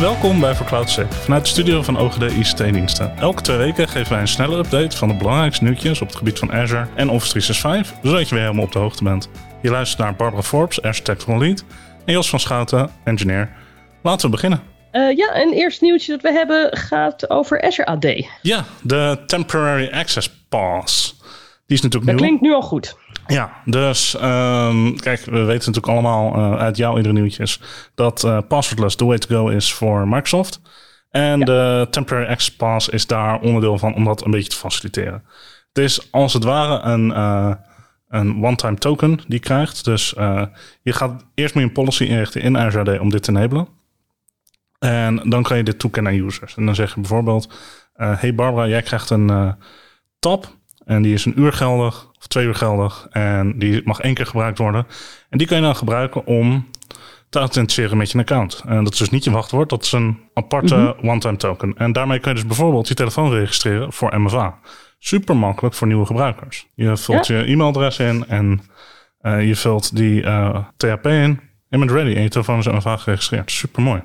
Welkom bij Vercloud Safe, vanuit de studio van OGD ICT-diensten. Elke twee weken geven wij een snelle update van de belangrijkste nieuwtjes op het gebied van Azure en Office 365, zodat je weer helemaal op de hoogte bent. Je luistert naar Barbara Forbes, Azure Technical Lead, en Jos van Schouten, engineer. Laten we beginnen. Uh, ja, en eerst nieuwtje dat we hebben gaat over Azure AD. Ja, de Temporary Access Pass. Die is natuurlijk dat nieuw. klinkt nu al goed. Ja, dus um, kijk, we weten natuurlijk allemaal uh, uit jouw iedere nieuwtjes dat uh, passwordless the way to go is voor Microsoft. En ja. de Temporary Access Pass is daar onderdeel van om dat een beetje te faciliteren. Het is als het ware een, uh, een one-time token die je krijgt. Dus je gaat eerst moet je een policy inrichten in Azure AD om dit te enablen. En dan kan je dit toekennen aan users. En dan zeg je bijvoorbeeld, hey Barbara, jij krijgt een tab en die is een uur geldig of twee uur geldig. En die mag één keer gebruikt worden. En die kan je dan gebruiken om te authenticeren met je account. En dat is dus niet je wachtwoord, dat is een aparte mm -hmm. one-time token. En daarmee kun je dus bijvoorbeeld je telefoon registreren voor MFA. Super makkelijk voor nieuwe gebruikers. Je vult ja. je e-mailadres in en uh, je vult die uh, THP in. En bent ready en je telefoon is MFA geregistreerd. Super mooi.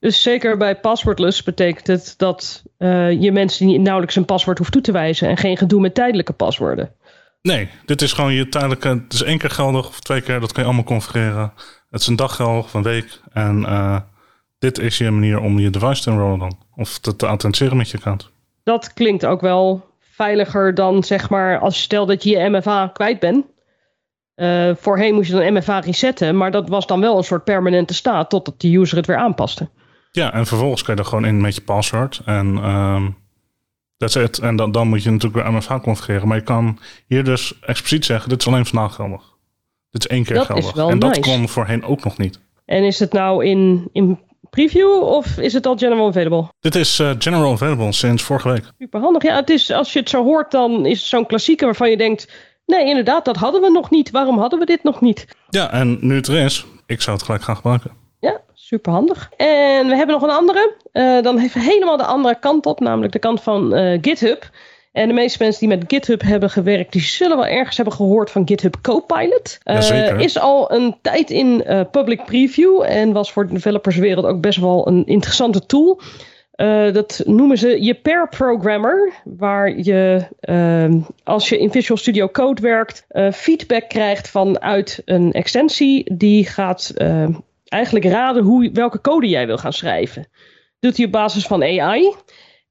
Dus zeker bij passwordless betekent het dat uh, je mensen nauwelijks een paswoord hoeft toe te wijzen en geen gedoe met tijdelijke paswoorden. Nee, dit is gewoon je tijdelijke. Het is één keer geldig of twee keer. Dat kan je allemaal configureren. Het is een dag geldig of een week. En uh, dit is je manier om je device te enrollen dan. Of te, te authenticeren met je account. Dat klinkt ook wel veiliger dan zeg maar als je stel dat je je MFA kwijt bent. Uh, voorheen moest je dan MFA resetten. Maar dat was dan wel een soort permanente staat totdat de user het weer aanpaste. Ja, en vervolgens kan je er gewoon in met je password. En... Um, That's it. En dan, dan moet je natuurlijk weer MFA configureren. Maar je kan hier dus expliciet zeggen, dit is alleen vandaag geldig. Dit is één keer dat geldig. En dat kon voorheen ook nog niet. En is het nou in, in preview of is het al general available? Dit is uh, general available sinds vorige week. Super handig. Ja, het is, als je het zo hoort, dan is het zo'n klassieker waarvan je denkt... Nee, inderdaad, dat hadden we nog niet. Waarom hadden we dit nog niet? Ja, en nu het er is, ik zou het gelijk gaan gebruiken. Ja, super handig. En we hebben nog een andere. Uh, dan even helemaal de andere kant op, namelijk de kant van uh, GitHub. En de meeste mensen die met GitHub hebben gewerkt, die zullen wel ergens hebben gehoord van GitHub Copilot. Uh, is al een tijd in public preview en was voor de developerswereld ook best wel een interessante tool. Uh, dat noemen ze je pair programmer, waar je uh, als je in Visual Studio Code werkt, uh, feedback krijgt vanuit een extensie die gaat eigenlijk raden hoe, welke code jij wil gaan schrijven. Doet hij op basis van AI.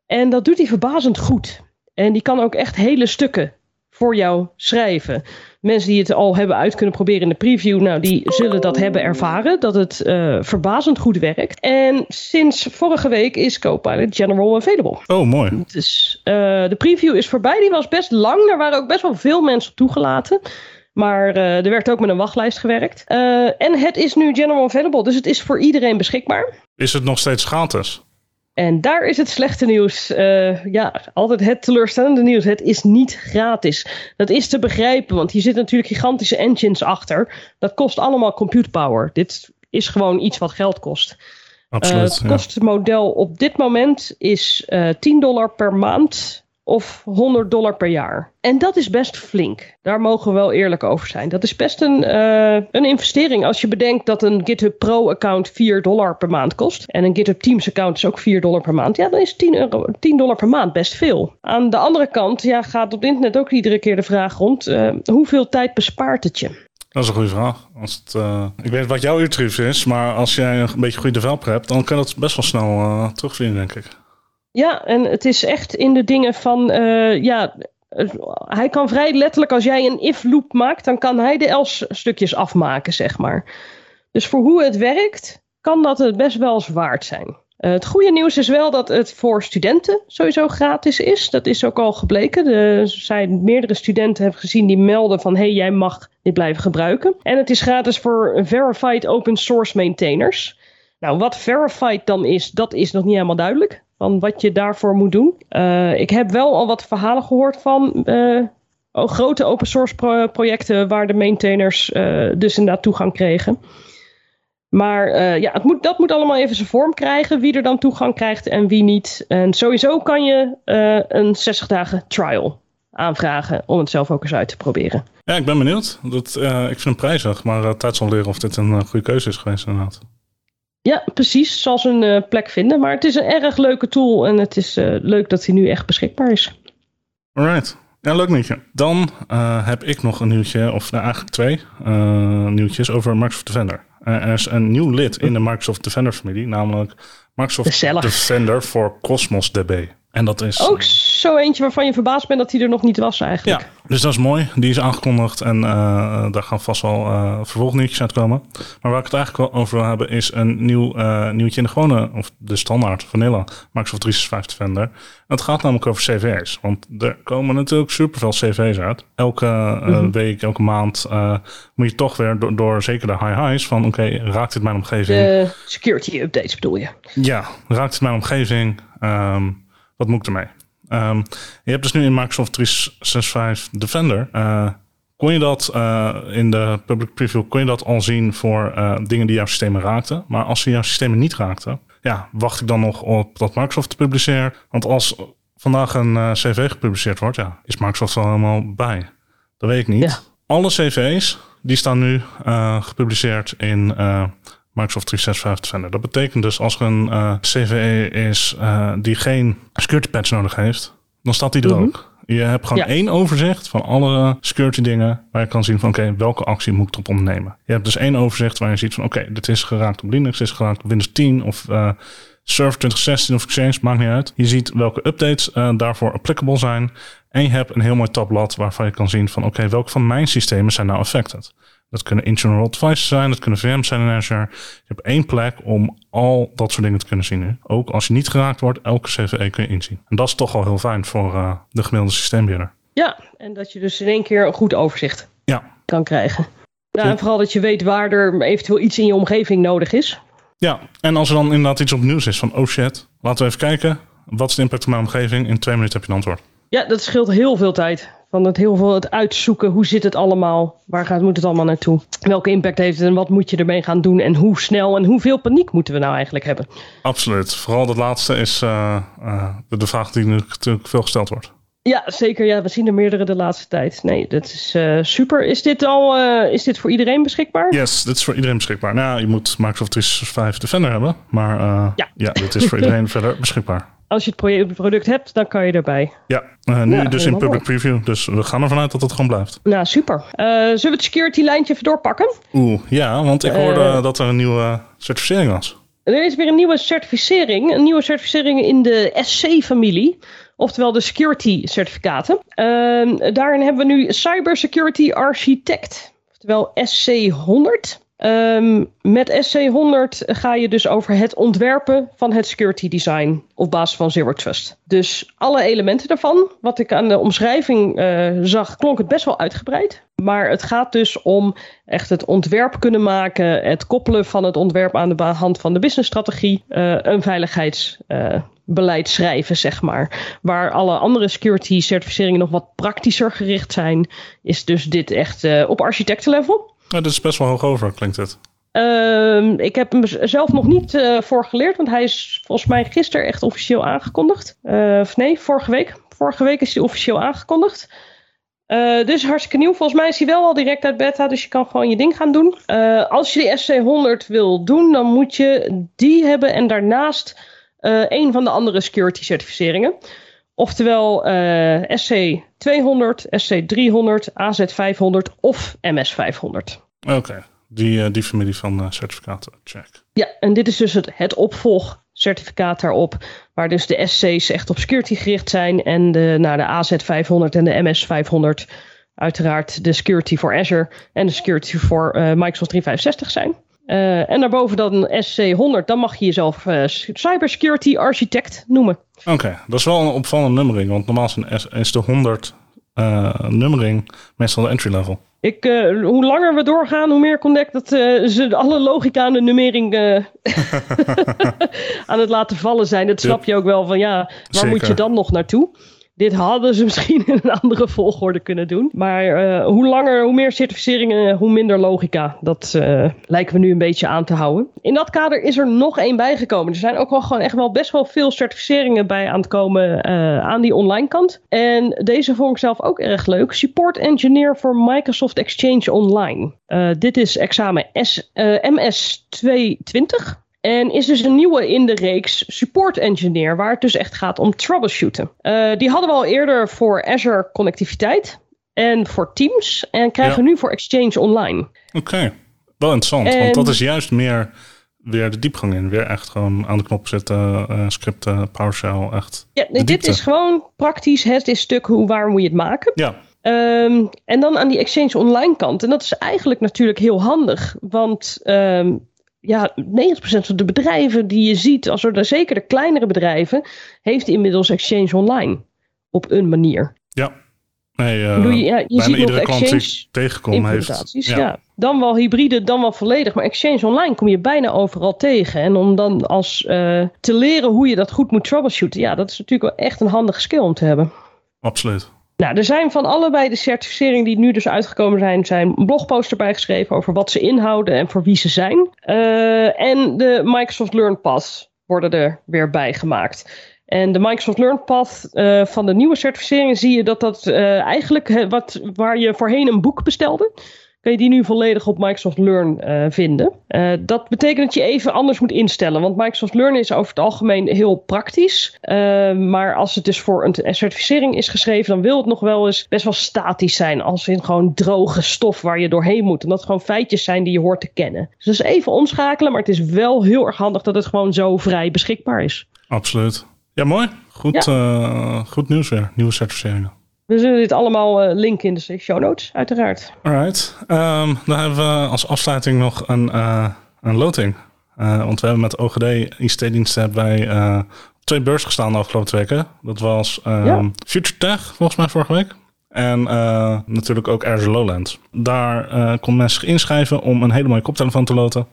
En dat doet hij verbazend goed. En die kan ook echt hele stukken voor jou schrijven. Mensen die het al hebben uit kunnen proberen in de preview, nou, die zullen dat hebben ervaren, dat het uh, verbazend goed werkt. En sinds vorige week is Copilot General available. Oh, mooi. Dus uh, de preview is voorbij, die was best lang, er waren ook best wel veel mensen toegelaten. Maar uh, er werd ook met een wachtlijst gewerkt. Uh, en het is nu general available, dus het is voor iedereen beschikbaar. Is het nog steeds gratis? En daar is het slechte nieuws. Uh, ja, altijd het teleurstellende nieuws. Het is niet gratis. Dat is te begrijpen, want hier zitten natuurlijk gigantische engines achter. Dat kost allemaal compute power. Dit is gewoon iets wat geld kost. Absoluut. het kostmodel op dit moment is 10 dollar per maand of 100 dollar per jaar. En dat is best flink. Daar mogen we wel eerlijk over zijn. Dat is best een, uh, een investering als je bedenkt dat een GitHub Pro account 4 dollar per maand kost. En een GitHub Teams account is ook 4 dollar per maand. Ja, dan is 10, euro, 10 dollar per maand best veel. Aan de andere kant ja, gaat op internet ook iedere keer de vraag rond. Uh, hoeveel tijd bespaart het je? Dat is een goede vraag. Als het, uh, ik weet wat jouw uurtarief is, maar als jij een beetje goede developer hebt, dan kan dat best wel snel terugvinden, denk ik. Ja, en het is echt in de dingen van, uh, ja, hij kan vrij letterlijk, als jij een if-loop maakt, dan kan hij de else stukjes afmaken, zeg maar. Dus voor hoe het werkt, kan dat het best wel eens waard zijn. Uh, het goede nieuws is wel dat het voor studenten sowieso gratis is. Dat is ook al gebleken. Er zijn meerdere studenten hebben gezien die melden van... hé, hey, jij mag dit blijven gebruiken. En het is gratis voor verified open source maintainers. Nou, wat verified dan is, dat is nog niet helemaal duidelijk van wat je daarvoor moet doen. Uh, ik heb wel al wat verhalen gehoord van uh, oh, grote open source pro projecten waar de maintainers uh, dus inderdaad toegang kregen. Maar ja, het moet, dat moet allemaal even zijn vorm krijgen, wie er dan toegang krijgt en wie niet. En sowieso kan je een 60 dagen trial aanvragen om het zelf ook eens uit te proberen. Ja, ik ben benieuwd. Dat, ik vind hem prijzig, maar tijd zal leren of dit een goede keuze is geweest inderdaad. Ja, precies. Zal zijn uh, plek vinden. Maar het is een erg leuke tool en het is uh, leuk dat hij nu echt beschikbaar is. Alright. Ja, leuk nieuwtje. Dan uh, heb ik nog een nieuwtje, of nou, eigenlijk twee nieuwtjes over Microsoft Defender. er is een nieuw lid in de Microsoft Defender familie, namelijk Microsoft Gezellig. Defender voor Cosmos DB. En dat is... Ook zo eentje waarvan je verbaasd bent dat hij er nog niet was eigenlijk. Ja, dus dat is mooi. Die is aangekondigd en uh, daar gaan vast wel uh, vervolgnieuwtjes uitkomen. Maar waar ik het eigenlijk wel over wil hebben is een nieuw uh, nieuwtje in de gewone, of de standaard vanilla Microsoft 365 Defender. het gaat namelijk over CV's. Want er komen natuurlijk superveel CV's uit. Elke mm -hmm. week, elke maand moet je toch weer door, door zeker de high highs van oké, okay, raakt dit mijn omgeving? De security updates bedoel je? Ja, raakt het mijn omgeving? Um, wat moet ik ermee? Um, je hebt dus nu in Microsoft 365 Defender. Uh, kon je dat uh, in de public preview kon je dat al zien voor uh, dingen die jouw systemen raakten? Maar als ze jouw systemen niet raakten, ja, wacht ik dan nog op dat Microsoft het publiceert? Want als vandaag een CV gepubliceerd wordt, ja, is Microsoft er helemaal bij. Dat weet ik niet. Ja. Alle CV's die staan nu gepubliceerd in Microsoft 365 Defender. Dat betekent dus als er een uh, CVE is uh, die geen security patch nodig heeft, dan staat die er mm -hmm. ook. Je hebt gewoon ja. één overzicht van alle security dingen waar je kan zien van oké, okay, welke actie moet ik erop ondernemen. Je hebt dus één overzicht waar je ziet van oké, okay, dit is geraakt op Linux, dit is geraakt op Windows 10 of uh, Server 2016 of Exchange, maakt niet uit. Je ziet welke updates daarvoor applicable zijn. En je hebt een heel mooi tabblad waarvan je kan zien van oké, okay, welke van mijn systemen zijn nou affected. Dat kunnen internal devices zijn, dat kunnen VM's zijn in Azure. Je hebt één plek om al dat soort dingen te kunnen zien. Ook als je niet geraakt wordt, elke CVE kun je inzien. En dat is toch wel heel fijn voor uh, de gemiddelde systeembeheerder. Ja, en dat je dus in één keer een goed overzicht ja. kan krijgen. Ja, en vooral dat je weet waar er eventueel iets in je omgeving nodig is. Ja, en als er dan inderdaad iets op nieuws is van oh shit, laten we even kijken. Wat is de impact op mijn omgeving? In twee minuten heb je een antwoord. Ja, dat scheelt heel veel tijd. Van het heel veel het uitzoeken. Hoe zit het allemaal? Waar gaat, moet het allemaal naartoe? Welke impact heeft het en wat moet je ermee gaan doen? En hoe snel en hoeveel paniek moeten we nou eigenlijk hebben? Absoluut. Vooral dat laatste is uh, uh, de vraag die nu natuurlijk veel gesteld wordt. Ja, zeker. Ja, we zien er meerdere de laatste tijd. Nee, dat is uh, super. Is dit al is dit voor iedereen beschikbaar? Yes, dit is voor iedereen beschikbaar. Nou, je moet Microsoft 365 Defender hebben. Maar ja. ja, dit is voor iedereen verder beschikbaar als je het product hebt, dan kan je erbij. Ja, uh, nu ja, dus in public preview. Dus we gaan ervan uit dat het gewoon blijft. Nou, super. Uh, zullen we het security lijntje even doorpakken? Oeh, ja, want ik hoorde uh, dat er een nieuwe certificering was. Er is weer een nieuwe certificering. Een nieuwe certificering in de SC-familie. Oftewel de security certificaten. daarin hebben we nu Cybersecurity Architect. Oftewel SC100. Um, met SC100 ga je dus over het ontwerpen van het security design op basis van Zero Trust. Dus alle elementen daarvan, wat ik aan de omschrijving uh, zag, klonk het best wel uitgebreid. Maar het gaat dus om echt het ontwerp kunnen maken, het koppelen van het ontwerp aan de hand van de businessstrategie, uh, een veiligheidsbeleid schrijven, zeg maar. Waar alle andere security certificeringen nog wat praktischer gericht zijn, is dus dit echt uh, op architectenlevel. Ja, dit is best wel hoog over, klinkt het. Uh, ik heb hem zelf nog niet uh, voor geleerd, want hij is volgens mij gisteren echt officieel aangekondigd. Uh, of nee, vorige week. Vorige week is hij officieel aangekondigd. Uh, dus hartstikke nieuw. Volgens mij is hij wel al direct uit beta, dus je kan gewoon je ding gaan doen. als je die SC100 wil doen, dan moet je die hebben en daarnaast een van de andere security certificeringen. Oftewel SC200, SC300, AZ500 of MS500. Oké, okay. die, uh, die familie van uh, certificaten, check. Ja, en dit is dus het, het opvolgcertificaat daarop, waar dus de SC's echt op security gericht zijn en de, nou, de AZ500 en de MS500 uiteraard de security voor Azure en de security voor uh, Microsoft 365 zijn. Uh, en daarboven dan SC100, dan mag je jezelf uh, Cybersecurity Architect noemen. Oké, okay, dat is wel een opvallende nummering, want normaal is de 100 uh, nummering meestal de entry level. Ik, hoe langer we doorgaan, hoe meer ontdek dat ze alle logica aan de nummering aan het laten vallen zijn. Dat snap je ook wel van ja, waar Zeker. moet je dan nog naartoe? Dit hadden ze misschien in een andere volgorde kunnen doen. Maar uh, hoe langer, hoe meer certificeringen, hoe minder logica. Dat uh, lijken we nu een beetje aan te houden. In dat kader is er nog één bijgekomen. Er zijn ook wel gewoon echt wel best wel veel certificeringen bij aan het komen aan die online kant. En deze vond ik zelf ook erg leuk. Support Engineer voor Microsoft Exchange Online. dit is examen S, MS 220. En is dus een nieuwe in de reeks Support Engineer, waar het dus echt gaat om troubleshooten. Uh, die hadden we al eerder voor Azure connectiviteit en voor Teams. En krijgen Ja. nu voor Exchange Online. Oké, wel interessant. En- Want dat is juist meer weer de diepgang in. Weer echt gewoon aan de knop zitten, eh, scripten, PowerShell, echt. Ja, dit is gewoon praktisch. Het is stuk hoe, waar moet je het maken. Ja, Ehm, en dan aan die Exchange Online kant. En dat is eigenlijk natuurlijk heel handig. Want ehm, ja, 90% van de bedrijven die je ziet, als er zeker de kleinere bedrijven, heeft inmiddels Exchange Online. Op een manier. ja. Nee, eh, je, ja, je ziet iedere klant die ik tegenkom heeft. Ja. Dan wel hybride, dan wel volledig. Maar Exchange Online kom je bijna overal tegen. En om dan als eh, te leren hoe je dat goed moet troubleshooten. Ja, dat is natuurlijk wel echt een handige skill om te hebben. Absoluut. Nou, er zijn van allebei de certificeringen die nu dus uitgekomen zijn, zijn blogposts erbij geschreven over wat ze inhouden en voor wie ze zijn. Eh, en de Microsoft Learn Path worden er weer bij gemaakt. En de Microsoft Learn Path eh, van de nieuwe certificeringen zie je dat dat eh, eigenlijk wat, waar je voorheen een boek bestelde, kan je die nu volledig op Microsoft Learn eh, vinden. Eh, dat betekent dat je even anders moet instellen. Want Microsoft Learn is over het algemeen heel praktisch. Eh, maar als het dus voor een certificering is geschreven, dan wil het nog wel eens best wel statisch zijn. Als in gewoon droge stof waar je doorheen moet. En dat het gewoon feitjes zijn die je hoort te kennen. Dus dat is even omschakelen. Maar het is wel heel erg handig dat het gewoon zo vrij beschikbaar is. Absoluut. Ja, mooi. Goed, eh, goed nieuws weer. Nieuwe certificeringen. We zullen dit allemaal eh, linken in de show notes, uiteraard. Alright. Ehm, dan hebben we als afsluiting nog een, eh, een loting. Eh, want we hebben met OGD ICT-diensten op twee beurs gestaan de afgelopen twee weken. Dat was ehm, Ja. Future Tech, volgens mij vorige week. En natuurlijk ook Azure Lowlands. Daar eh kon mensen zich inschrijven om een hele mooie koptelefoon te loten.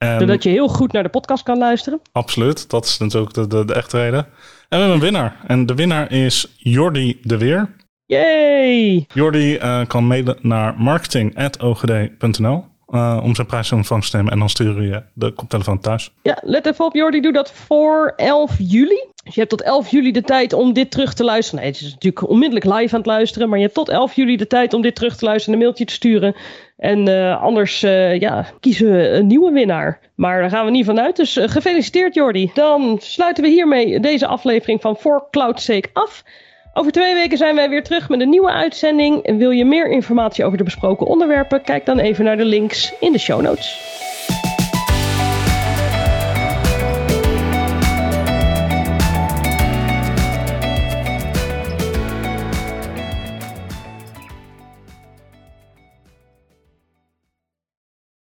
En Zodat je heel goed naar de podcast kan luisteren. Absoluut, dat is natuurlijk de, de, de echte reden. En we hebben een winnaar. En de winnaar is Jordi de Weer. Yay! Jordi eh, kan mailen naar marketing.ogd.nl eh, om zijn prijs in ontvangst te nemen. En dan sturen je de koptelefoon thuis. Ja, let even op, Jordi, doe dat voor 11 juli. Dus je hebt tot 11 juli de tijd om dit terug te luisteren. Nee, het is natuurlijk onmiddellijk live aan het luisteren. Maar je hebt tot 11 juli de tijd om dit terug te luisteren en een mailtje te sturen. En eh, anders eh, ja, kiezen we een nieuwe winnaar. Maar daar gaan we niet vanuit. Dus gefeliciteerd, Jordi. Dan sluiten we hiermee deze aflevering van For Cloud's af. Over twee weken zijn wij weer terug met een nieuwe uitzending. En wil je meer informatie over de besproken onderwerpen? Kijk dan even naar de links in de show notes.